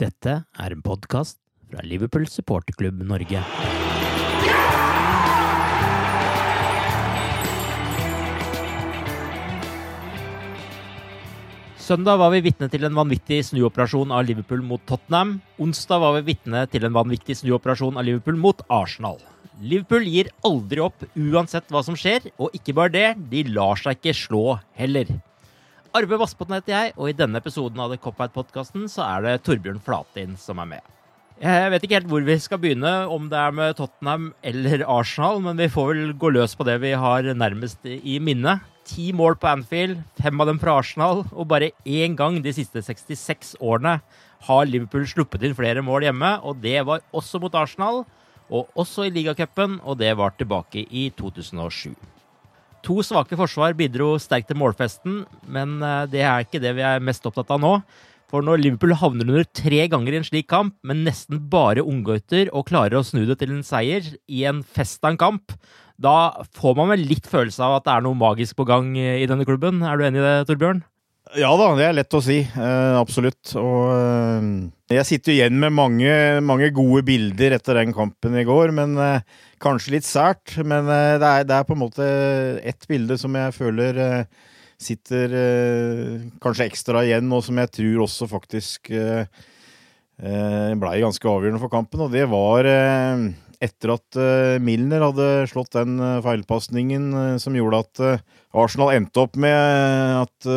Dette er en podkast fra Liverpool supporterklubb Norge. Søndag var vi vitne til en vanvittig snuoperasjon av Liverpool mot Tottenham. Onsdag var vi vitne til en vanvittig snuoperasjon av Liverpool mot Arsenal. Liverpool gir aldri opp uansett hva som skjer, og ikke bare det, de lar seg ikke slå heller. Arve Vassbotn heter jeg, og i denne episoden av The Cop-Out-podkasten så er det Torbjørn Flatin som er med. Jeg vet ikke helt hvor vi skal begynne, om det er med Tottenham eller Arsenal, men vi får vel gå løs på det vi har nærmest i minne. Ti mål på Anfield, fem av dem fra Arsenal, og bare én gang de siste 66 årene har Liverpool sluppet inn flere mål hjemme, og det var også mot Arsenal, og også i ligacupen, og det var tilbake i 2007. To svake forsvar bidro sterkt til målfesten, men eh, det er ikke det vi er mest opptatt av nå. For når Liverpool havner under tre ganger i en slik kamp, med nesten bare unggutter, og klarer å snu det til en seier i en fest av en kamp, da får man vel litt følelse av at det er noe magisk på gang i denne klubben. Er du enig i det, Torbjørn? Ja da, det er lett å si. Eh, absolutt. Og eh, jeg sitter igjen med mange, mange gode bilder etter den kampen i går, men eh, kanskje litt sært. Men eh, det, er, det er på en måte ett bilde som jeg føler eh, sitter eh, kanskje ekstra igjen, og som jeg tror også faktisk blei ganske avgjørende for kampen, og det var etter at eh, Milner hadde slått den eh, feilpasningen eh, som gjorde at Arsenal endte opp med at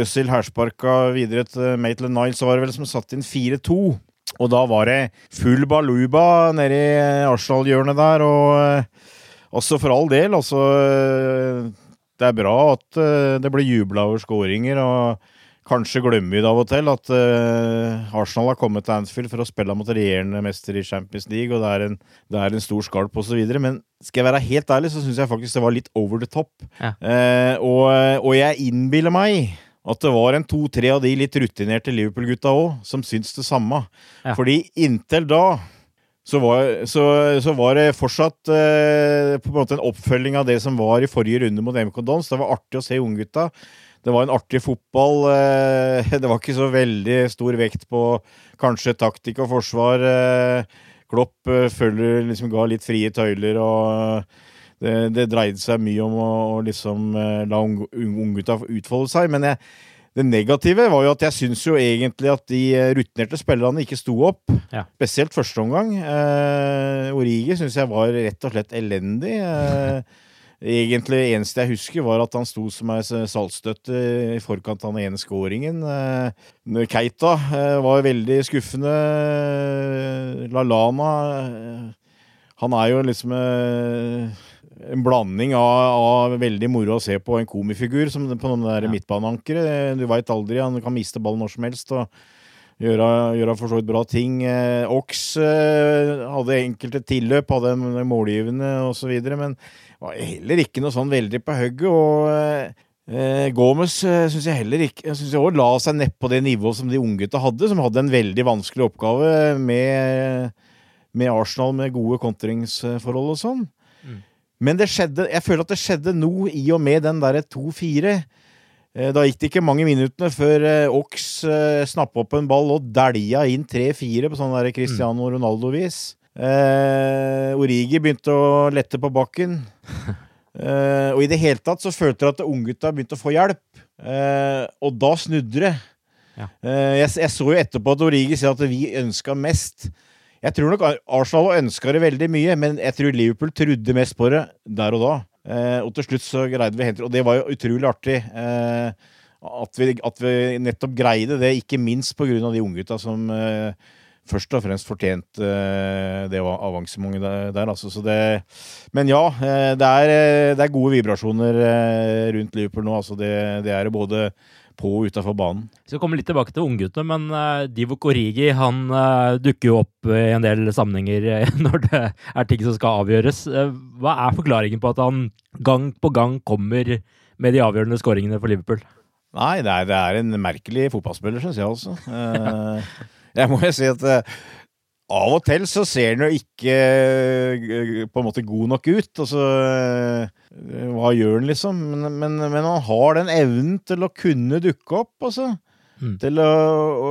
Øzil hersparka videre til Maitland Niles, så var det vel som satt inn 4-2. Og da var det full baluba nede i Arsenal-hjørnet der, og også for all del, altså Det er bra at det blir jubla over skåringer, og kanskje glemmer vi det av og til at uh, Arsenal har kommet til Anfield for å spille mot regjerende mester i Champions League, og det er en, det er en stor skalp osv. Men skal jeg være helt ærlig, så syns jeg faktisk det var litt over the top. Ja. Uh, og, og jeg innbiller meg at det var en to-tre av de litt rutinerte Liverpool-gutta òg som syns det samme. Ja. Fordi inntil da så var, så, så var det fortsatt uh, på en måte en oppfølging av det som var i forrige runde mot MK Dons. Det var artig å se unggutta. Det var en artig fotball. Eh, det var ikke så veldig stor vekt på kanskje taktikk og forsvar. Eh, Klopp eh, følger, liksom ga litt frie tøyler, og det, det dreide seg mye om å, å liksom la ung- ung- unggutta utfolde seg. Men jeg, det negative var jo at jeg syns jo egentlig at de rutinerte spillerne ikke sto opp. Ja. Spesielt første omgang. Eh, Origi syns jeg var rett og slett elendig. Eh, egentlig eneste jeg husker, var at han sto som ei saltstøtte i forkant av den ene skåringen. Eh, Keita eh, var veldig skuffende. Lalana eh, Han er jo liksom en blanding av, av veldig moro å se på, en komifigur som på noen der Ja. midtbaneankere. Du veit aldri, han kan miste ballen når som helst. og Gjøre, gjøre for så vidt bra ting. Ox hadde enkelte tilløp, hadde en målgivende osv., men var heller ikke noe sånn veldig på hugget. Og eh, Eh, Gomez eh, syns jeg heller ikke Jeg synes jeg også la seg nedpå det nivået som de unggutta hadde, som hadde en veldig vanskelig oppgave med, med Arsenal med gode kontringsforhold og sånn. Mm. Men det skjedde, jeg føler at det skjedde noe i og med den derre 2-4. Eh, Da gikk det ikke mange minuttene før eh, Ox snappa opp en ball og dælja inn 3-4 på sånn der Cristiano Ronaldo-vis. Eh, Origi begynte å lette på bakken. Eh, og i det hele tatt så følte jeg at unggutta begynte å få hjelp. Eh, og da snudde det. Ja. Eh, jeg, jeg så jo etterpå at Origi sier at vi ønska mest. Jeg tror nok Arsenal ønska det veldig mye, men jeg tror Liverpool trodde mest på det der og da. Eh, og til slutt så greide vi helt Og det var jo utrolig artig. Eh, at, vi, at vi nettopp greide det, ikke minst av de unggutta som eh, først og fremst fortjente eh, det avansementet der. altså. Så det, men ja, eh, det er, eh, det er gode vibrasjoner rundt Liverpool nå. Altså det, det er både på og utafor banen. Vi skal komme litt tilbake til ungguttene, men uh, Divok Origi han dukker jo opp i en del sammenhenger når det er ting som skal avgjøres. Hva er forklaringen på at han gang på gang kommer med de avgjørende skåringene for Liverpool? Nei, det er, det er en merkelig fotballspiller, syns jeg også. Eh, jeg må jo si at eh, av og til så ser han jo ikke eh, på en måte god nok ut. Altså, hva gjør han, liksom? Men, men, men han har den evnen til å kunne dukke opp, altså. Mm. Til å, å,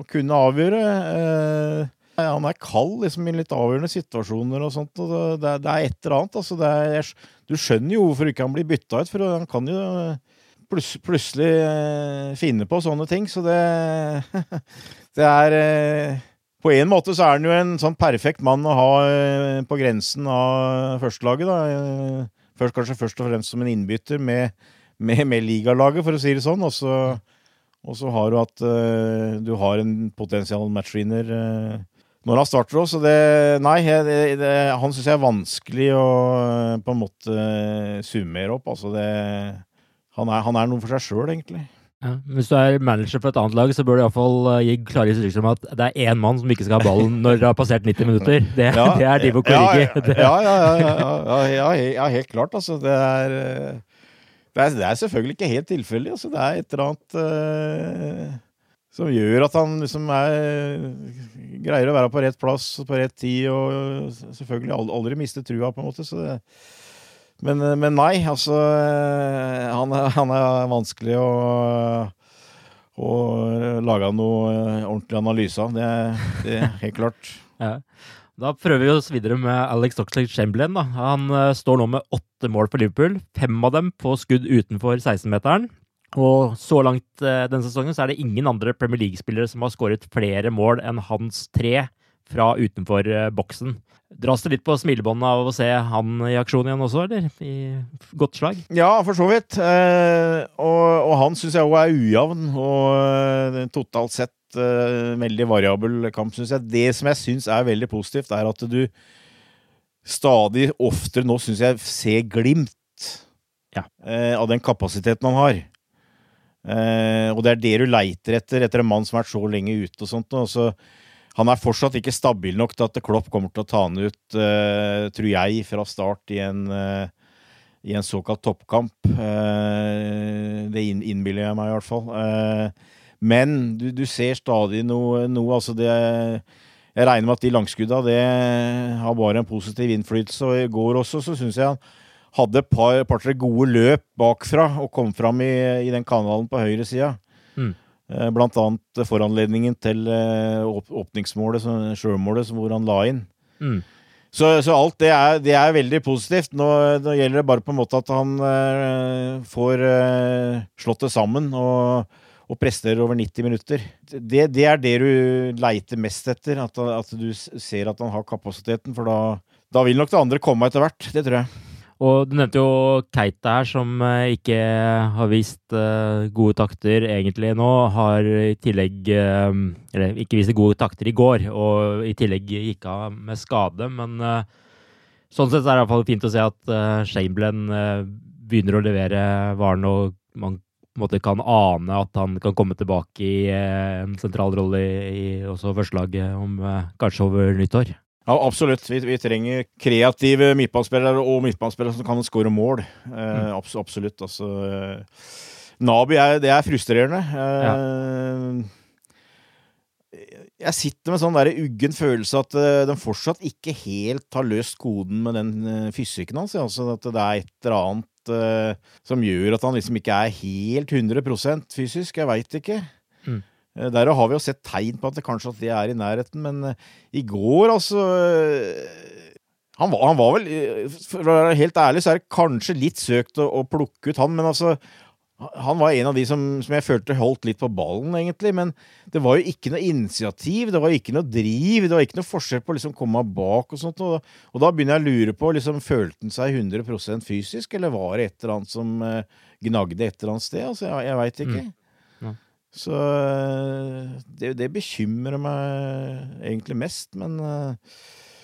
å kunne avgjøre. Eh, han er kald liksom, i litt avgjørende situasjoner og sånt. Og det, det er et eller annet. Altså, det er, du skjønner jo hvorfor ikke han blir bytta ut, for han kan jo pluss, plutselig eh, finne på sånne ting. Så det Det er eh, På en måte så er han jo en sånn perfekt mann å ha eh, på grensen av førstelaget, da. Først, kanskje først og fremst som en innbytter med, med, med ligalaget, for å si det sånn. Og så, har du at du har en potensial matchwinner eh, når han starter òg, så det Nei, det, det, han syns jeg er vanskelig å på en måte summere opp. Altså det Han er, han er noe for seg sjøl, egentlig. Ja, hvis du er manager for et annet lag, så bør du iallfall gi klare instrukser om at det er én mann som ikke skal ha ballen når det har passert 90 minutter. Det, det er Divo Origi. Ja, ja, ja, ja, ja, ja, ja, helt klart. Altså, det er, eh, det er Det er selvfølgelig ikke helt tilfeldig. Altså, det er et eller annet uh, som gjør at han liksom er greier å være på rett plass på rett tid, og selvfølgelig aldri miste trua, på en måte. Så det, men, men nei, altså eh, han han er vanskelig å å lage noe eh, ordentlig analyse av. Det, det er helt klart. Ja. Da prøver vi oss videre med Alex Oxlade Chamberlain. Da. Han eh, står nå med åtte mål for Liverpool. Fem av dem på skudd utenfor 16-meteren. Og så langt eh, denne sesongen så er det ingen andre Premier League-spillere som har skåret flere mål enn hans tre fra utenfor eh, boksen. Dras det litt på smilebåndet av å se han i aksjon igjen også, eller? I godt slag? Ja, for så vidt. Eh, og, og han syns jeg òg er ujevn, og eh, totalt sett eh, veldig variabel kamp, syns jeg. Det som jeg syns er veldig positivt, er at du stadig oftere nå syns jeg ser glimt Ja. eh, av den kapasiteten han har. Og det er det du leiter etter, etter en mann som har vært så lenge ute og sånt. Og så, han er fortsatt ikke stabil nok til at Klopp kommer til å ta han ut, uh, tror jeg, fra start i en, uh, i en såkalt toppkamp. Uh, det innbiller jeg meg i hvert fall. Men du, du ser stadig noe, noe altså det Jeg regner med at de langskudda har bare en positiv innflytelse. Og i går også så syns jeg han hadde et par, par-tre gode løp bakfra og kom fram i, i den kanalen på høyresida. Mm. Eh, Blant annet foranledningen til eh, åpningsmålet, sjølmålet, hvor han la inn. Mm. Så, så alt det er, det er veldig positivt. Nå, nå gjelder det bare på en måte at han eh, får eh, slått det sammen og, og presterer over 90 minutter. Det, det er det du leiter mest etter. At, at du ser at han har kapasiteten. For da, da vil nok det andre komme etter hvert. Det tror jeg. Og du nevnte jo Keita her, som eh, ikke har vist eh, gode takter egentlig nå. Har i tillegg eh, Eller ikke viste gode takter i går, og i tillegg gikk av med skade. Men sånn sett er det iallfall fint å se at Chamberlain begynner å levere varen, og man kan ane at han kan komme tilbake i en sentral rolle i, også førstelaget om kanskje over nyttår. Ja, absolutt. Vi, vi trenger kreative midtbanespillere og midtbanespillere som kan skåre mål. Eh, abs absolutt. Altså eh, Nabi er, det er frustrerende. Eh, Jeg sitter med sånn der uggen følelse at eh, de fortsatt ikke helt har løst koden med den eh, fysikken hans. Altså at det er et eller annet eh, som gjør at han liksom ikke er helt 100% fysisk. Jeg veit ikke. Mm. Eh, Der har vi jo sett tegn på at det kanskje at det er i nærheten, men eh, i går, altså eh, han var, han var vel For å være helt ærlig, så er det kanskje litt søkt å, å plukke ut han, men altså han var en av de som, som jeg følte holdt litt på ballen, egentlig. Men det var jo ikke noe initiativ, det var ikke noe driv, det var ikke noe forskjell på å liksom komme bak og sånt. Og, og da begynner jeg å lure på liksom, Følte han seg 100% fysisk, eller var det et eller annet som gnagde et eller annet sted? Altså, jeg, jeg veit ikke. Mm. Så eh, det, det bekymrer meg egentlig mest, men eh,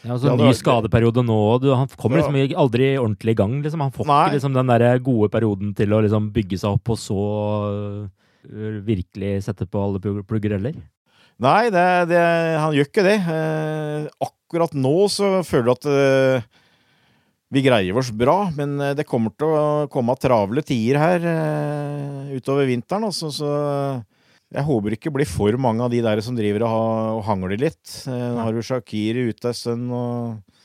Ja, altså, ny skadeperiode nå. Han kommer liksom aldri ordentlig i gang. Liksom. Han får ikke liksom, den der gode perioden til å liksom, bygge seg opp, og så uh, virkelig sette på alle plugger heller. Nei, det, det, han gjør ikke det. Eh, akkurat nå så føler jeg at eh, vi greier oss bra, men det kommer til å komme travle tider her utover vinteren. Også, så jeg håper ikke blir for mange av de der som driver og, ha, og hangler litt. Eh, Nå har du Shakiri ute en stund og,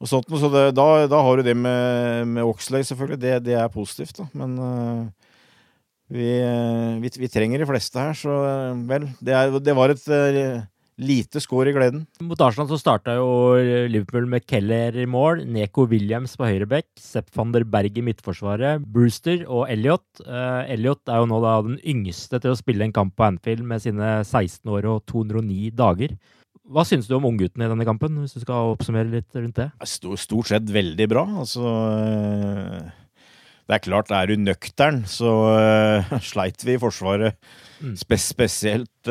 og sånt, så det, da, da har du det med, med Oxley, selvfølgelig. Det, det er positivt, da. Men uh, vi, eh, vi, vi trenger de fleste her, så vel. Det, er, det var et eh, lite skår i gleden. Mot Arsenal så starta jo Liverpool med Keller i mål, Neko Williams på høyrebekk, Sepp van der Berg i midtforsvaret, Brewster og Elliot. Uh, Elliot er jo nå da den yngste til å spille en kamp på Anfield med sine 16 år og 209 dager. Hva syns du om unggutten i denne kampen, hvis du skal oppsummere litt rundt det? Stort, sett veldig bra. Altså eh, Det er klart, er du nøktern, så eh, sleit vi i Forsvaret. Mm. Spes spesielt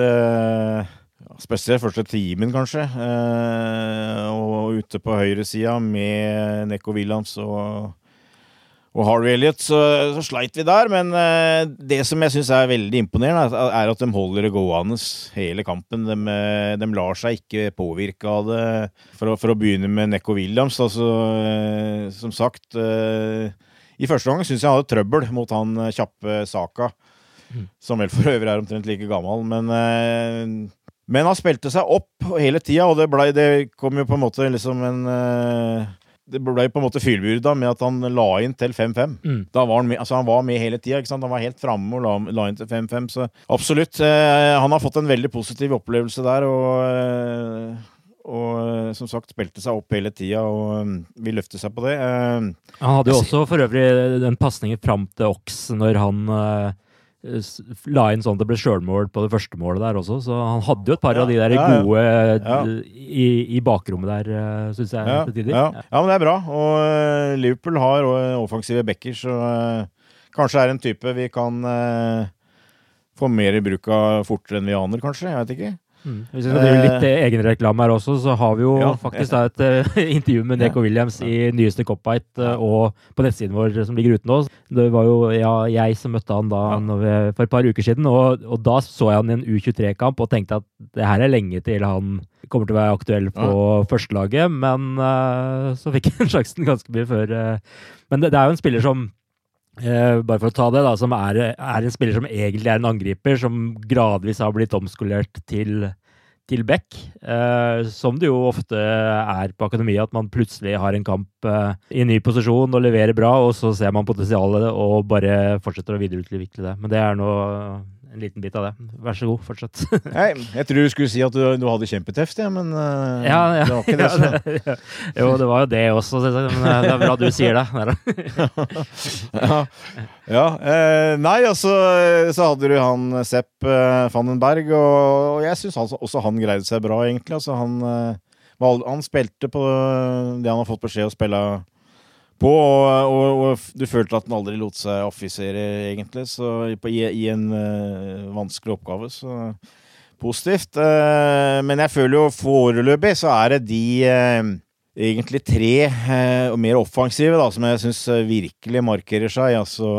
ja, Spesielt første timen, kanskje. Eh, og ute på høyresida med Neko Williams og, og Harvey Elliot, så, så sleit vi der. Men eh, det som jeg syns er veldig imponerende, er, at de holder det gående hele kampen. De, eh, de lar seg ikke påvirke av det. For for å begynne med Neko Williams, altså eh, som sagt eh, I første gang syns jeg han hadde trøbbel mot han kjappe Saka. Som vel for øvrig er omtrent like gammel. Men, eh, men han spilte seg opp hele tida, og det, ble, det kom jo på en måte liksom en eh, Det ble på en måte fyllbyrda med at han la inn til 5-5. Mm. Da var han med, altså han var med hele tida. Han var helt framme og la, la inn til 5-5. Så absolutt. Eh, han har fått en veldig positiv opplevelse der. Og, eh, og som sagt spilte seg opp hele tida og vil løfte seg på det. Eh, Han hadde jo også for øvrig den pasningen fram til Ox når han eh, la inn sånn at det ble sjølmål på det første målet der også, så han hadde jo et par Ja, av de der ja, gode Ja. eh, i, i bakrommet der, uh, syns jeg. ja, til tider. ja. ja, men det er bra. Og eh, Liverpool har eh, offensive backer, så eh, kanskje er en type vi kan eh, få mer i bruk av fortere enn vi aner, kanskje. Jeg vet ikke. Mm. Hvis vi skal drive litt eh, egenreklame her også, så har vi jo Ja. faktisk da et uh, intervju med Neko Williams i nyeste Cop-Bite eh, og på nettsiden vår som ligger ute nå. Det var jo ja, jeg som møtte han da vi, for et par uker siden, og, og da så jeg han i en U23-kamp og tenkte at det her er lenge til han kommer til å være aktuell på førstelaget, men uh, så fikk han sjansen ganske mye før. men det, det er jo en spiller som Eh, bare for å ta det, da, som er, er en spiller som egentlig er en angriper, som gradvis har blitt omskolert til, til back. Eh, som det jo ofte er på akademiet, at man plutselig har en kamp eh, i ny posisjon og leverer bra, og så ser man potensialet og bare fortsetter å videreutvikle det. Men det er nå en liten bit av det. Vær så god, fortsett. Nei, jeg tror du skulle si at du, du hadde kjempeteft, ja, men uh, ja, ja. det var ikke det. Ja, Så. jo, det var jo det også, men eh, det er bra du sier det. Ja. ja eh, nei, altså så hadde du han Sepp eh, Vandenberg, og, og jeg syns altså, også han greide seg bra, egentlig. Altså, han, eh, han spilte på det han har fått beskjed å spille på, og, og, og du følte at den aldri lot seg affisere, egentlig, så i, i en uh, vanskelig oppgave. Så positivt. Uh, men jeg føler jo foreløpig så er det de uh, egentlig tre og mer offensive da, som jeg syns virkelig markerer seg. Altså,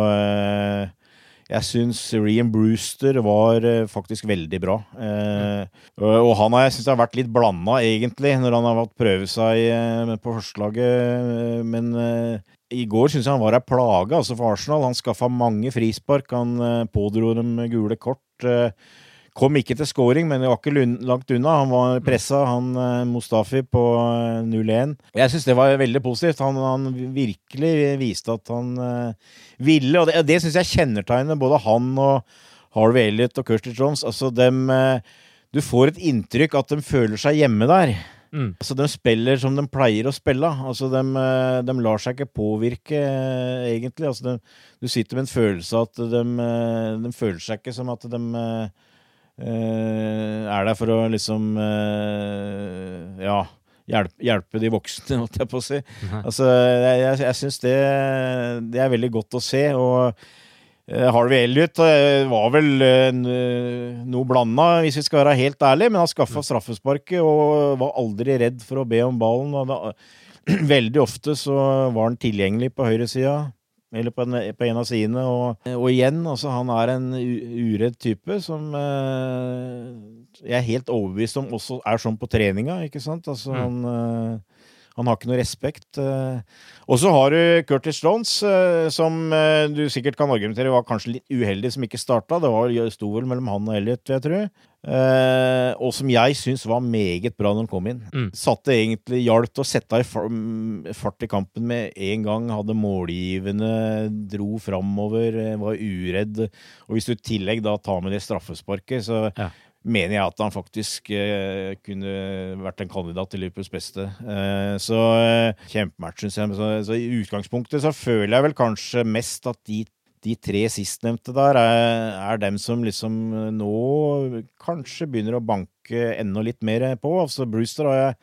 Jeg syns Rian Brewster var eh, faktisk veldig bra. Eh, og han har jeg syns har vært litt blanda, egentlig, når han har fått prøve seg eh, på forslaget. Men i går syns jeg han var ei plage altså for Arsenal. Han skaffa mange frispark. Han pådro dem gule kort. Kom ikke til scoring, men det var ikke langt unna. Han var pressa, han Mustafi, på 0-1. Jeg syns det var veldig positivt. Han, han, virkelig viste at han ville, og det, det syns jeg kjennetegner både han og Harvey Elliot og Kirsty Jones. Altså dem Du får et inntrykk at de føler seg hjemme der. Mm. Altså, de spiller som de pleier å spille. Altså, de, de lar seg ikke påvirke, egentlig. Altså, de, du sitter med en følelse av at de, de føler seg ikke som at de Uh, er der for å liksom uh, Ja, hjelpe, hjelpe, de voksne, holdt jeg på å si. Mhm. Altså, jeg jeg, jeg syns det, det, er veldig godt å se. Og uh, Harvey Elliot var vel noe blanda, hvis vi skal være helt ærlige, men han skaffa straffesparket og var aldri redd for å be om ballen. Veldig ofte så var han tilgjengelig på høyresida eller på en, på en av sidene. Og, og, igjen, altså, han er en uredd type som eh, jeg er helt overbevist om også er sånn på treninga, ikke sant? Altså, mm. han, eh, han har ikke noe respekt. Eh. Og så har du Curtis Jones, eh, som eh, du sikkert kan argumentere var kanskje litt uheldig som ikke starta. Det var, sto vel mellom han og Elliot, vil jeg tro. Og som jeg syns var meget bra når han kom inn. Mm. Satte egentlig Hjalp til å sette i fart i kampen med en gang. Hadde målgivende, dro framover, var uredd. Og hvis du i tillegg da tar med det straffesparket, så ja. Mener jeg at han faktisk eh, kunne vært en kandidat til Liverpools beste. Eh, så eh, kjempematch, syns jeg. Så, så, i utgangspunktet så føler jeg vel kanskje mest at de de tre sistnevnte der er, er, dem som liksom nå kanskje begynner å banke enda litt mer på. Altså Brewster har jeg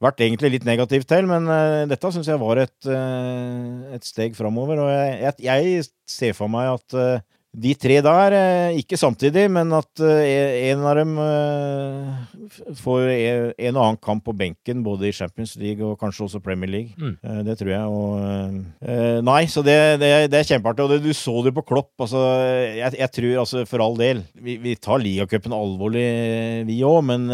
vært egentlig litt negativ til, men eh, dette syns jeg var et, uh, et steg framover. Og jeg, jeg, jeg, ser for meg at uh, de tre der, eh, ikke samtidig, men at eh, en av dem eh, får en og annen kamp på benken, både i Champions League og kanskje også Premier League. Mm. Det tror jeg. Og, nei, så det, det, det er kjempeartig. Og det, du så det på Klopp. Altså, jeg, jeg tror, altså, for all del Vi, vi tar ligacupen alvorlig, vi òg, men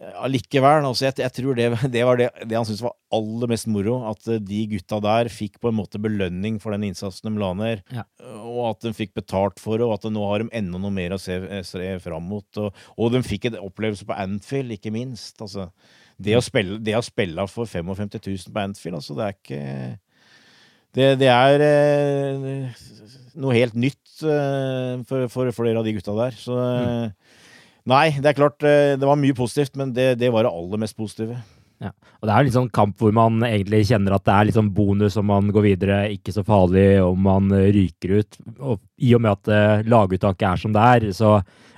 allikevel. Altså jeg, jeg, tror det, det var det, det han syntes var aller mest moro. At eh, de gutta der fikk på en måte belønning for den innsatsen de la ned. Ja. Og at de fikk betalt for det, og at nå har de enda noe mer å se, se fram mot. Og, og, de fikk en opplevelse på Anfield, ikke minst. Altså, det, å spille, det å spille for 55 000 på Anfield, altså, det er ikke Det, det er eh, noe helt nytt eh, for, for, flere av de gutta der. Så mm. Nei, det er klart eh, det var mye positivt, men det, det var det aller mest positive. Ja. Og Det er en sånn kamp hvor man egentlig kjenner at det er litt sånn bonus om man går videre, ikke så farlig om man ryker ut. Og I og med at uh, laguttaket er som det er, så,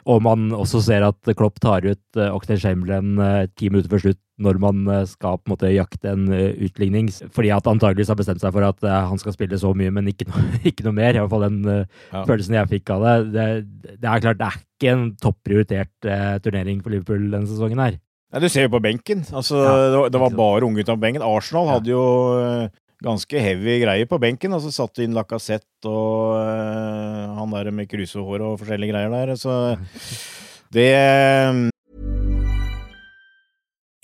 og man også ser at Klopp tar ut uh, Oxlade Chamberlain ti minutter før slutt når man skal på en måte jakte en utligning, fordi at antageligvis har bestemt seg for at han skal spille så mye, men ikke, no, ikke noe mer. I hvert fall den ja. følelsen jeg fikk av det. det. det. er klart, det er ikke en topprioritert turnering for Liverpool denne sesongen her. Ja, Du ser jo på benken. Altså, ja, det, var, det var bare unge på benken. Arsenal hadde jo eh, ganske heavy greier på benken. Altså satte inn Lacassette og uh, han der med krusehår og forskjellige greier der. Så det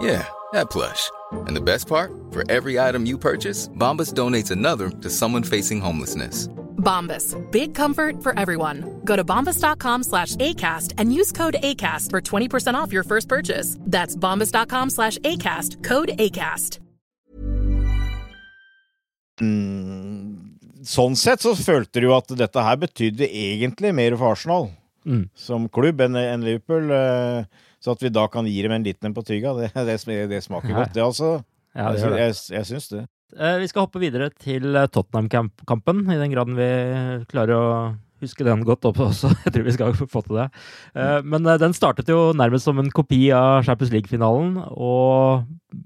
Yeah, that plush. And the best part? For every item you purchase, Bombas donates another to someone facing homelessness. Bombas. Big comfort for everyone. Go to bombas.com slash ACAST and use code ACAST for 20% off your first purchase. That's bombas.com slash ACAST. Code ACAST. Mm, sånn sett så følte du jo at dette her betydde egentlig mer for Arsenal Mm. som klubb enn enn Liverpool. eh, Så at vi da kan gi dem en liten en på tyga, det, det, det smaker Nei. godt, det altså. Ja, det jeg, jeg, jeg syns det. Eh, Vi skal hoppe videre til eh, Tottenham-kampen, i den graden vi klarer å huske den godt opp også. Jeg tror vi skal få til det. Eh, Men eh, den startet jo nærmest som en kopi av Champions League-finalen.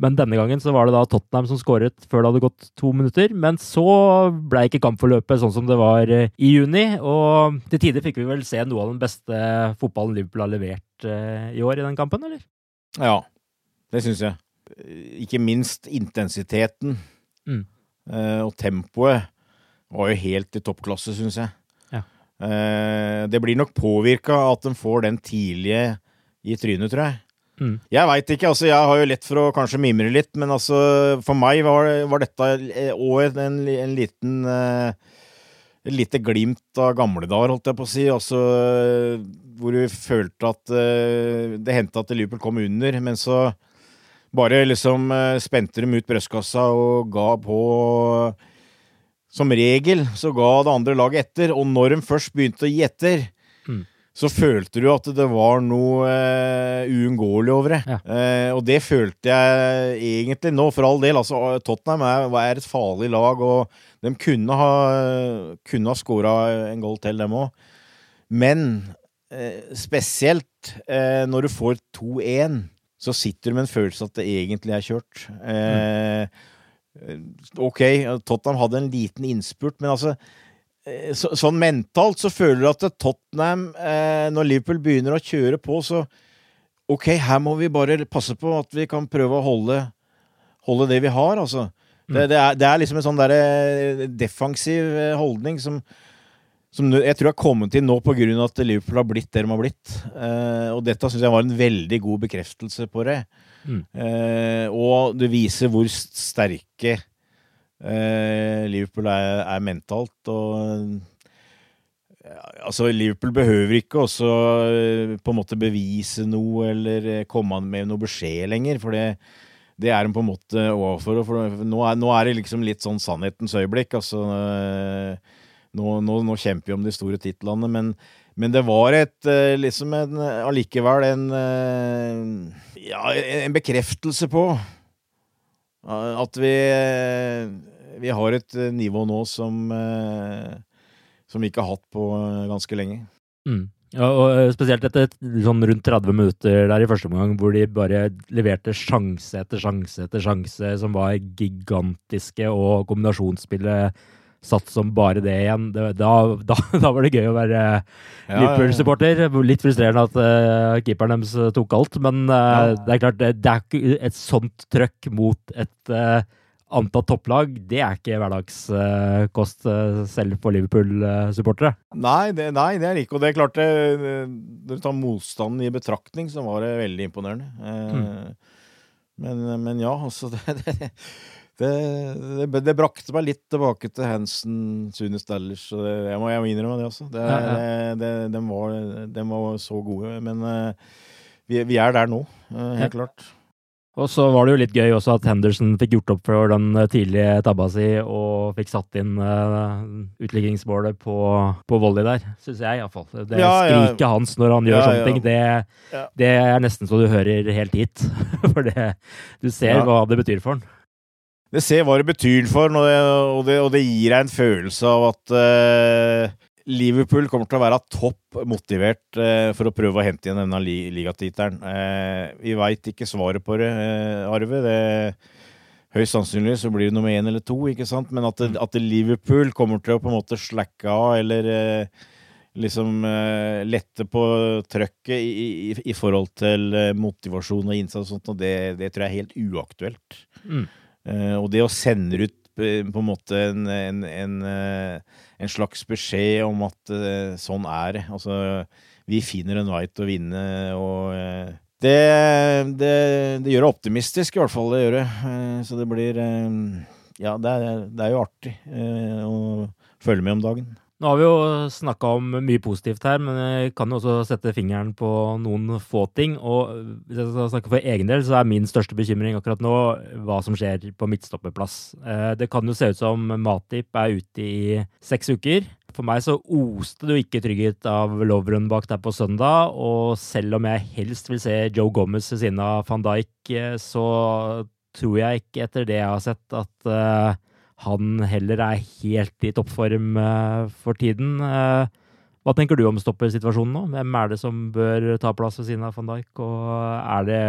Men denne gangen så var det da Tottenham som skåret før det hadde gått to minutter. Men så ble ikke kampforløpet sånn som det var eh, i juni. Og til tider fikk vi vel se noe av den beste fotballen Liverpool har levert i år i den kampen, eller? Ja, det syns jeg. Ikke minst intensiteten Mm. og tempoet var jo helt i toppklasse, syns jeg. Eh, det blir nok påvirka at de får den tidlige i trynet, tror jeg. Mm. Jeg veit ikke, altså jeg har jo lett for å kanskje mimre litt, men altså for meg var, var dette òg en, en liten eh, et lite glimt av gamle dager, holdt jeg på å si. Altså, hvor vi følte at eh, det hendte at Liverpool kom under, men så bare liksom spente dem ut brystkassa og ga på Som regel så ga det andre laget etter, og når de først begynte å gi etter, Mm. så følte du at det var noe uh, uunngåelig over det. Ja. Uh, og det følte jeg egentlig nå, for all del. Altså, Tottenham er, er et farlig lag, og de kunne ha, kunne ha skåra en goal til, dem òg. Men uh, spesielt når du får 2-1, så sitter du med en følelse at det egentlig er kjørt. Eh, Ok, Tottenham hadde en liten innspurt, men altså eh, så, Sånn mentalt så føler du at Tottenham, eh, når Liverpool begynner å kjøre på, så Ok, her må vi bare passe på at vi kan prøve å holde, holde det vi har, altså. Det, det, er, det er liksom en sånn der eh, defensiv eh, holdning som, som jeg tror har kommet inn nå av at Liverpool har blitt det de har blitt. Eh, og dette syns jeg var en veldig god bekreftelse på det. Mm. Eh, og det viser hvor sterke eh, Liverpool er, er mentalt. Og altså, Liverpool behøver ikke også eh, på en måte bevise noe eller eh, komme med noe beskjed lenger, for det, det er de på en måte overfor. For nå er, nå er det liksom litt sånn sannhetens øyeblikk. Altså, eh, nå, nå, nå kjemper vi om de store titlene, men, men det var et eh, liksom en allikevel en eh, Ja, en bekreftelse på eh, at vi eh, vi har et eh, nivå nå som eh, som vi ikke har hatt på eh, ganske lenge. Mm. Ja, og eh, spesielt etter sånn rundt 30 minutter der i første omgang, hvor de bare leverte sjanse etter sjanse etter sjanse som var gigantiske, og kombinasjonsspillet satt som bare det igjen. Det, da, da, da, var det gøy å være Liverpool-supporter. Litt frustrerende at uh, keeperen deres tok alt, men uh, det er klart, det, det, er ikke et sånt trøkk mot et uh, antatt topplag, det er ikke hverdagskost selv for Liverpool-supportere. Nei, nei, det er ikke. Og det er klart, det, når du tar motstanden i betraktning, så var det veldig imponerende. Mm. Men, men, ja, altså det, det, det, det, brakte meg litt tilbake til Hansen, Sune Stellers. jeg må, jeg må innrømme det også. Det, ja, ja. De, var, de, var, så gode. Men uh, vi, vi, er der nå, uh, helt ja. klart. Og så var det jo litt gøy også at Henderson fikk gjort opp for den eh, tidlige tabba si og fikk satt inn uh, utligningsmålet på, på volley der, syns jeg iallfall. Det ja, skriket ja. hans når han gjør ja, sånne ting, det, det, er nesten så du hører helt hit. for det, du ser hva det betyr for han. Det ser hva det betyr for ham, og, det, og, det gir deg en følelse av at uh, Liverpool kommer til å være topp motivert uh, for å prøve å hente igjen denne li ligatittelen. Uh, vi veit ikke svaret på det, Arve. Det, høyst sannsynlig så blir det nummer én eller to, ikke sant? Men at, det, at det Liverpool kommer til å på en måte slacke av eller liksom lette på trøkket i, i, i, forhold til motivasjon og innsats og sånt, og det, det tror jeg er helt uaktuelt. Mm. Eh, og det å sende ut eh, på en måte en, en, en, eh, en slags beskjed om at sånn er det. Altså, vi finner en vei til å vinne, og det, det, det, gjør det optimistisk, i hvert fall. Det gjør det. Så det blir Ja, det er, det er jo artig å følge med om dagen. Nå har vi jo snakka om mye positivt her, men jeg kan jo også sette fingeren på noen få ting. Og hvis jeg skal snakke for egen del, så er min største bekymring akkurat nå hva som skjer på midtstopperplass. Eh, det kan jo se ut som Matip er ute i seks uker. For meg så oste det jo ikke trygghet av Lovren bak der på søndag, og selv om jeg helst vil se Joe Gomez ved siden av van Dijk, eh, så tror jeg ikke etter det jeg har sett, at uh, han heller er helt i toppform uh, for tiden. Uh, hva tenker du om stoppersituasjonen nå? Hvem er det som bør ta plass ved siden av van Dijk, og er det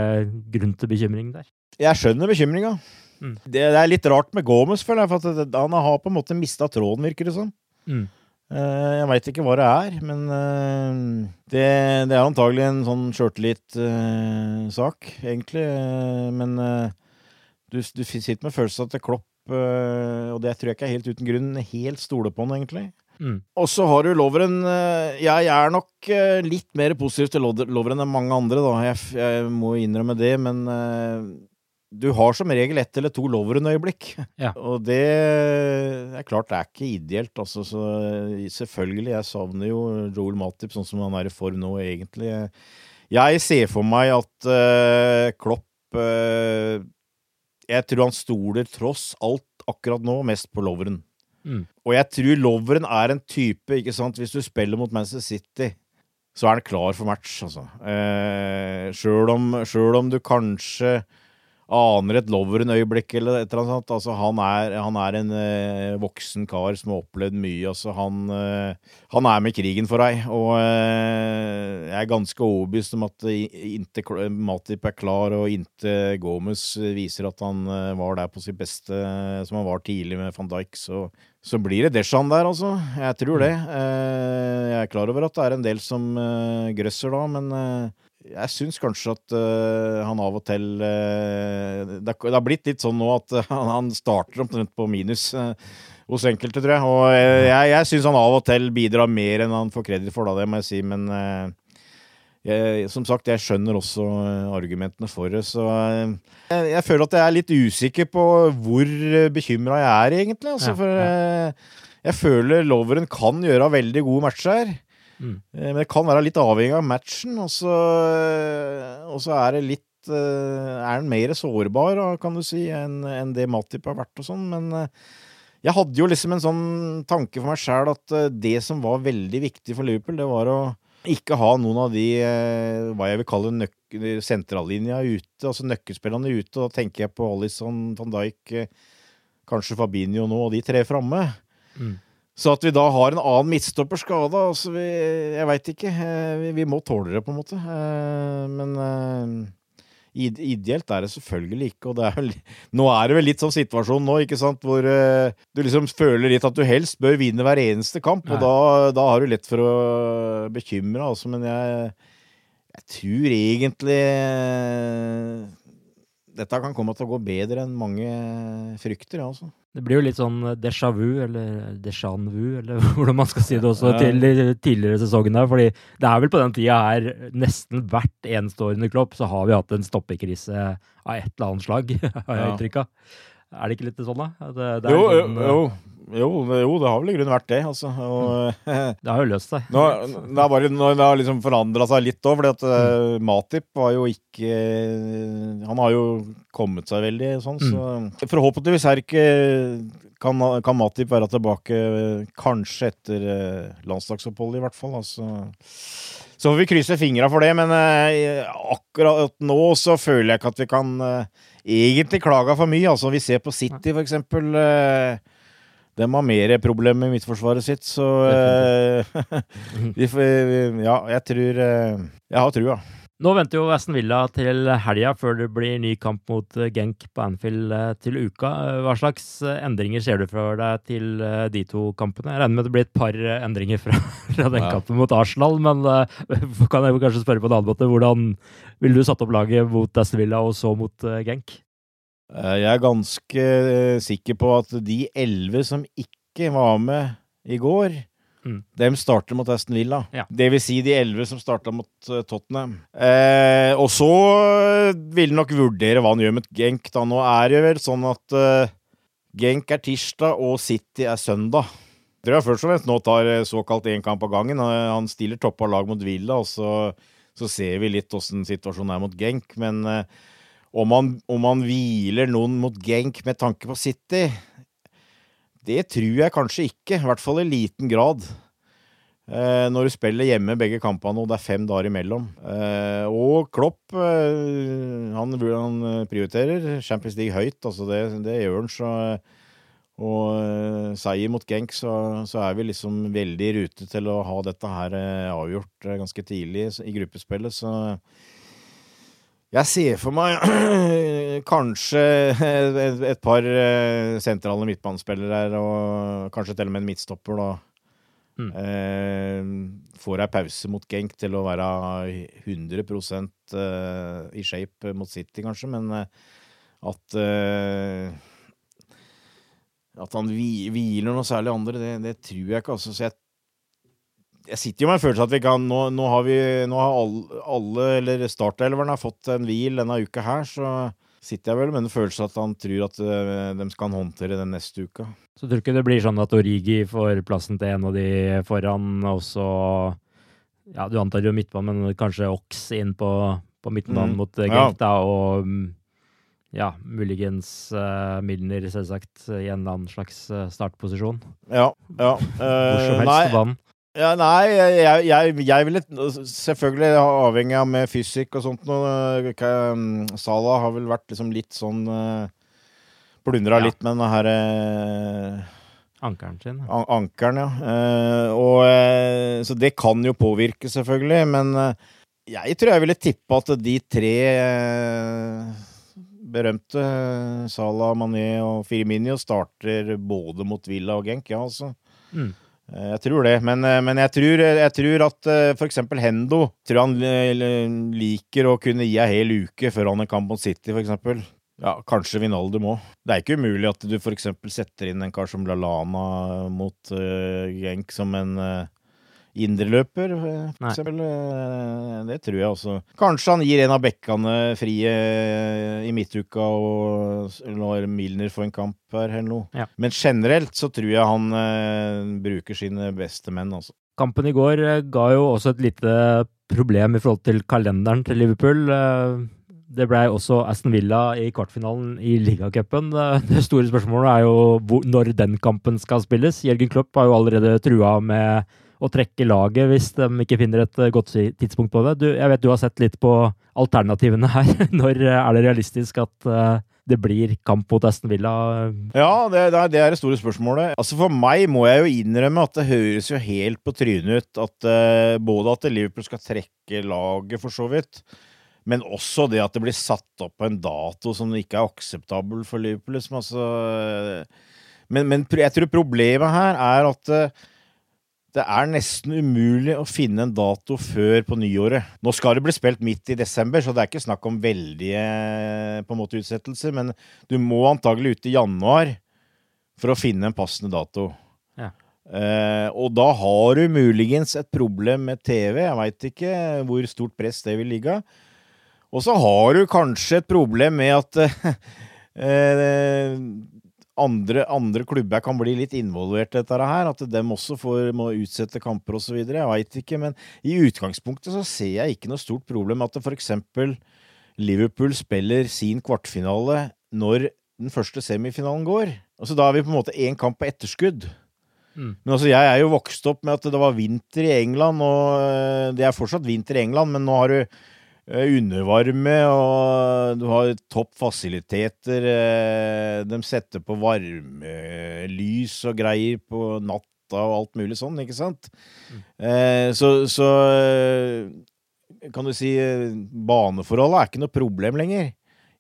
grunn til bekymring der? Jeg skjønner bekymringa. Mm. Det, det, er litt rart med Gomez, føler jeg, for han har på en måte mista tråden, virker det som. Mm. Uh, jeg veit ikke hva det er, men det, det, er antagelig en sånn sjøltillit-sak, egentlig. men du, du, sitter med følelsen at Klopp Eh, og det tror jeg ikke er helt uten grunn, helt stoler på han, egentlig. Mm. Og så har du Loveren eh, Jeg er nok eh, litt mer positiv til Loveren enn mange andre, da. Jeg, jeg må innrømme det, men du har som regel ett eller to Loveren-øyeblikk. Ja. Og det er klart det er ikke ideelt, altså. Så selvfølgelig, jeg savner jo Joel Matip sånn som han er i form nå, egentlig. Jeg ser for meg at uh, Klopp uh, jeg tror han stoler tross alt akkurat nå mest på Loveren. Mm. Og jeg tror Loveren er en type ikke sant, Hvis du spiller mot Manchester City, så er han klar for match, altså. Eh, Sjøl om, om, du kanskje aner et Loveren-øyeblikk eller et eller annet sånt. Altså, han er, han er en eh, voksen kar som har opplevd mye. Altså, han, eh, han er med i krigen for deg. Og eh, jeg er ganske overbevist om at inntil Matip er klar, og inntil Gomez viser at han eh, var der på sitt beste, som han var tidlig med van Dijk, så, så blir det Deshan der, altså. Jeg tror det. Eh, jeg er klar over at det er en del som eh, grøsser da, men jeg syns kanskje at uh, han av og til uh, det, har blitt litt sånn nå at uh, han starter omtrent på minus hos enkelte, tror jeg. Og jeg, jeg syns han av og til bidrar mer enn han får kreditt for, da, det må jeg si. Men jeg, som sagt, jeg skjønner også argumentene for det. Så jeg, jeg, føler at jeg er litt usikker på hvor bekymra jeg er, egentlig. Altså, for jeg føler Loveren kan gjøre veldig gode matcher her. Mm. Eh, men det kan være litt avhengig av matchen, og så, og så er det litt eh, Er den mer sårbar, kan du si, enn en det Matip har vært og sånn. Men eh, jeg hadde jo liksom en sånn tanke for meg sjæl at det som var veldig viktig for Liverpool, det var å ikke ha noen av de hva jeg vil kalle sentrallinja ute, altså nøkkelspillerne ute. Og Da tenker jeg på Alison van Dijk, kanskje Fabinho nå, og de tre framme. Mm. Så at vi da har en annen midtstopper skada, altså Jeg veit ikke. Eh, vi, vi, må tåle det, på en måte. Eh, men eh, ideelt er det selvfølgelig ikke. Og det er vel, nå er det vel litt sånn situasjon nå, ikke sant, hvor du liksom føler litt at du helst bør vinne hver eneste kamp, og da, da har du lett for å bekymre, altså. Men jeg, jeg tror egentlig dette kan komme til å gå bedre enn mange frykter, altså. Det blir jo litt sånn déjà vu, eller déjà vu, eller hvordan man skal si det også, til tidligere sesongene. Fordi det er vel på den tida her, nesten hvert under Klopp, så har vi hatt en stoppekrise av et eller annet slag, har jeg inntrykk av. Er det ikke litt sånn, da? Det, det, er Jo, jo, sånn, jo, jo, jo, det har vel i grunnen vært det, altså. Og, det har jo løst seg. Nå, det har bare nå, det har liksom forandra seg litt òg, fordi at eh, Matip var jo ikke Han har jo kommet seg veldig sånn, så Forhåpentligvis er ikke kan, kan Matip være tilbake kanskje etter eh, landslagsoppholdet, i hvert fall. Altså. Så får vi krysse fingra for det, men eh, akkurat nå så føler jeg ikke at vi kan egentlig klage for mye. Altså, vi ser på City, for eksempel. De har mer problemer med midtforsvaret sitt, så eh, vi får, Ja, jeg tror eh, Jeg har trua. Nå venter jo Aston Villa til helga før det blir ny kamp mot eh, Genk på Anfield til uka. Hva slags endringer ser du for deg til de to kampene? Jeg regner med det blir et par endringer fra, fra den Ja. kampen mot Arsenal, men kan jeg kanskje spørre på en annen måte. Hvordan ville du satt opp laget mot Aston Villa og så mot Genk? Eh, Jeg er ganske eh, sikker på at de elleve som ikke var med i går, Mm. dem starter mot Aston Villa. Ja. Det vil si de elleve som starta mot eh, Tottenham. Eh, og så vil nok vurdere hva han gjør med Genk. Da. Nå er det vel sånn at eh, Genk er tirsdag og City er søndag. Jeg tror jeg først og fremst nå tar såkalt én kamp av gangen. Han stiller toppa lag mot Villa, og så, så ser vi litt åssen situasjonen er mot Genk. Men eh, om man, om man hviler noen mot Genk med tanke på City, det tror jeg kanskje ikke. I hvert fall i liten grad. Eh, når du spiller hjemme begge kampene og det er fem dager imellom. Eh, og Klopp eh, han, han prioriterer Champions League høyt, altså det, det gjør han. Så, og eh, seier mot Genk, så, så er vi liksom veldig i rute til å ha dette her eh, avgjort eh, ganske tidlig i gruppespillet. Så jeg ser for meg kanskje et, et par eh, sentrale midtbanespillere her, og kanskje til og med en midtstopper, da. Mm. Eh, får ei pause mot Genk til å være 100 eh, i shape mot City, kanskje, men eh, at eh, At han hviler noe særlig andre, det, det tror jeg ikke. Altså. Så jeg jeg sitter jo med en følelse at vi kan Nå, nå har vi Nå har alle, alle eller startelverne har fått en hvil denne uka her, så sitter jeg vel med en følelse at han tror at eh, de skal håndtere den neste uka. Så tror du ikke det blir sånn at Origi får plassen til en av de foran, og så Ja, du antar jo midtbanen, men kanskje Ox inn på, på midtbanen Mm. mot eh. Genk, da, og mm, ja, muligens uh, Milner, selvsagt, i en eller annen slags startposisjon. Ja. ja. Hvor som helst på banen. Ja, nei, jeg, jeg, jeg ville Selvfølgelig avhengig av med fysikk og sånt noe. Sala har vel vært liksom litt sånn uh, Plundra Ja. litt med den her eh, Ankeren sin. an ankeren, ja. Eh, og, eh, så det kan jo påvirke, selvfølgelig. Men eh, jeg tror jeg ville tippe at de tre eh, berømte, Salah, Mané og Firminio, starter både mot Villa og Genk. Ja, altså. Mm. Eh, Jeg tror det, men, eh, men jeg, tror, jeg tror at eh, eksempel Hendo tror han eh, liker å kunne gi ei hel uke før han er kamp mot City, for eksempel. Ja, kanskje Vinaldum òg. Det er ikke umulig at du for eksempel setter inn en kar som Lalana mot uh, Genk som en uh, indreløper, f.eks. for eksempel. Eh, det tror jeg også. Kanskje han gir en av bekkene frie eh, i midtuka og lar Milner få en kamp her eller noe. Ja. Men generelt så tror jeg han eh, bruker sine beste menn, altså. Kampen i går eh, ga jo også et lite problem i forhold til kalenderen til Liverpool. Eh, Det blei også Aston Villa i kvartfinalen i ligacupen. Eh, Det store spørsmålet er jo hvor, når den kampen skal spilles. Jørgen Klopp har jo allerede trua med å trekke laget hvis de ikke finner et eh, godt tidspunkt på det. Du, jeg vet du har sett litt på alternativene her. Når eh, er det realistisk at eh, det blir kamp mot Aston Villa? Ja, det, det, er, det store spørsmålet. Altså For meg må jeg jo innrømme at det høres jo helt på trynet ut at både at Liverpool skal trekke laget, for så vidt, Men også det at det blir satt opp på en dato som ikke er akseptabel for Liverpool. Liksom, altså, men, men jeg tror problemet her er at det er nesten umulig å finne en dato før på nyåret. Nå skal det bli spilt midt i desember, så det er ikke snakk om veldige på en måte utsettelser. Men du må antagelig ut i januar for å finne en passende dato. Ja. Eh, og da har du muligens et problem med TV. Jeg veit ikke hvor stort press det vil ligge. Og så har du kanskje et problem med at eh, andre, andre, klubber kan bli litt involvert i dette her. At dem også får, må utsette kamper osv. Jeg veit ikke, men i utgangspunktet så ser jeg ikke noe stort problem at f.eks. Liverpool spiller sin kvartfinale når den første semifinalen går. Altså Da er vi på en måte én kamp på etterskudd. Mm. Men altså, jeg er jo vokst opp med at det var vinter i England, og eh, det er fortsatt vinter i England, men nå har du undervarme, og du har topp fasiliteter. Eh, de setter på varmelys og greier på natta og alt mulig sånn, ikke sant? Mm. Så, så kan du si Baneforholdet er ikke noe problem lenger.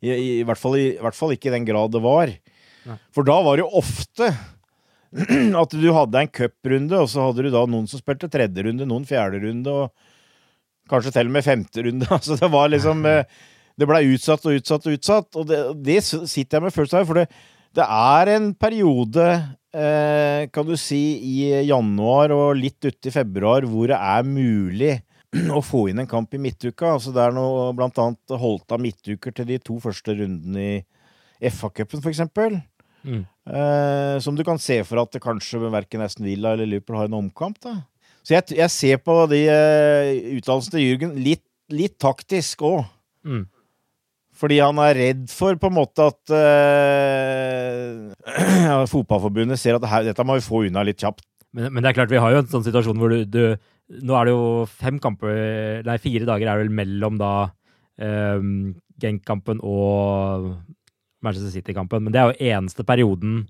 I, i, i, hvert, fall, i, I hvert fall ikke i den grad det var. Nei. For da var det jo ofte at du hadde en cuprunde, og så hadde du da noen som spilte tredje runde, noen fjerde runde, og kanskje til og med femte runde. Altså det var liksom eh, Det blei utsatt og utsatt og utsatt, og det, det sitter jeg med først av. for det, det er en periode eh, kan du si, i januar og litt uti februar hvor det er mulig å få inn en kamp i midtuka. Altså det er noe blant annet holdt av midtuker til de to første rundene i FA-cupen, for eksempel. Mm. Eh, som du kan se for at det kanskje verken Aston Villa eller Liverpool har en omkamp. da. Så jeg, jeg ser på de uh, uttalelsene til Jürgen litt, litt taktisk òg. Mm. Fordi han er redd for på en måte at uh, Fotballforbundet ser at her, dette må vi få unna litt kjapt. Men, men, det er klart, vi har jo en sånn situasjon hvor du, du, Nå er det jo fem kamper Nei, fire dager er vel mellom da um, Genk-kampen og Manchester City-kampen. Men det er jo eneste perioden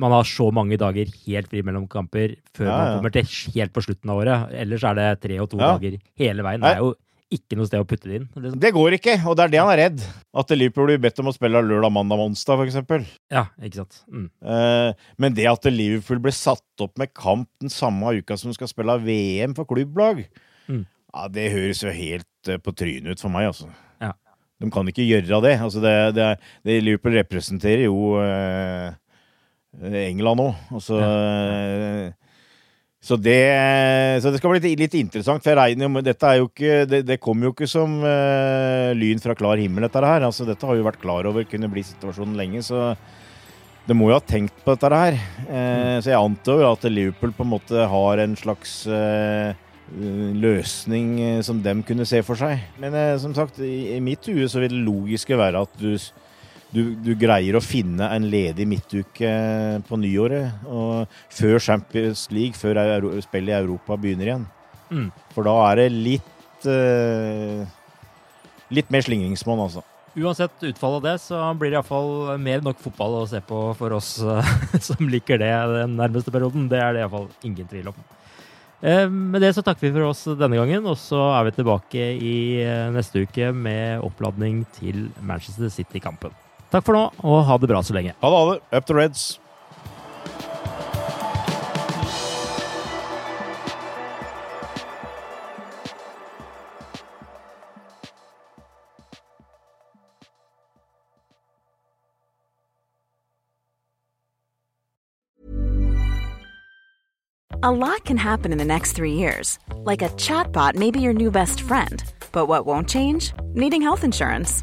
man har så mange dager helt fri mellom kamper før ja, man kommer til helt på slutten av året. Ellers er det tre og to ja. dager hele veien. Det er jo ikke noe sted å putte det inn. Liksom. Det går ikke, og det er det han er redd. At Liverpool blir bedt om å spille lørdag, mandag, onsdag, f.eks. Ja, ikke sant. Mm. Eh, men det at Liverpool blir satt opp med kamp den samme uka som skal spille VM for klubblag, mm. ja, det høres jo helt uh, på trynet ut for meg, altså. De kan ikke gjøre det. Altså det, det, det Liverpool representerer jo eh, England òg. Altså, ja. Så det, så det, skal bli litt, litt interessant. For jeg regner jo Dette er jo ikke Det, det kommer jo ikke som uh, lyn fra klar himmel, dette her. Altså, dette har jo vært klar over kunne bli situasjonen lenge. Så det må jo ha tenkt på dette her. Uh, mm. Så jeg antar jo at Liverpool på en måte har en slags uh, Eh, løsning eh, som dem kunne se for seg. Men eh, som sagt, i, i mitt hue så vil det logiske være at du, du, du, greier å finne en ledig midtuke på nyåret. Og før Champions League, før spillet i Europa begynner igjen. Mm. For da er det litt uh, Litt mer slingringsmonn, altså. Uansett utfall av det, så blir det iallfall mer nok fotball å se på for oss som liker det den nærmeste perioden. Det er det iallfall ingen tvil om. Eh, med det så takker vi for oss denne gangen, og så er vi tilbake i eh, neste uke med oppladning til Manchester City-kampen. Takk for nå, og ha det bra så lenge. Ha det, ha det. Up to Reds. A lot can happen in the next three years. Like a chatbot may be your new best friend. But what won't change? Needing health insurance.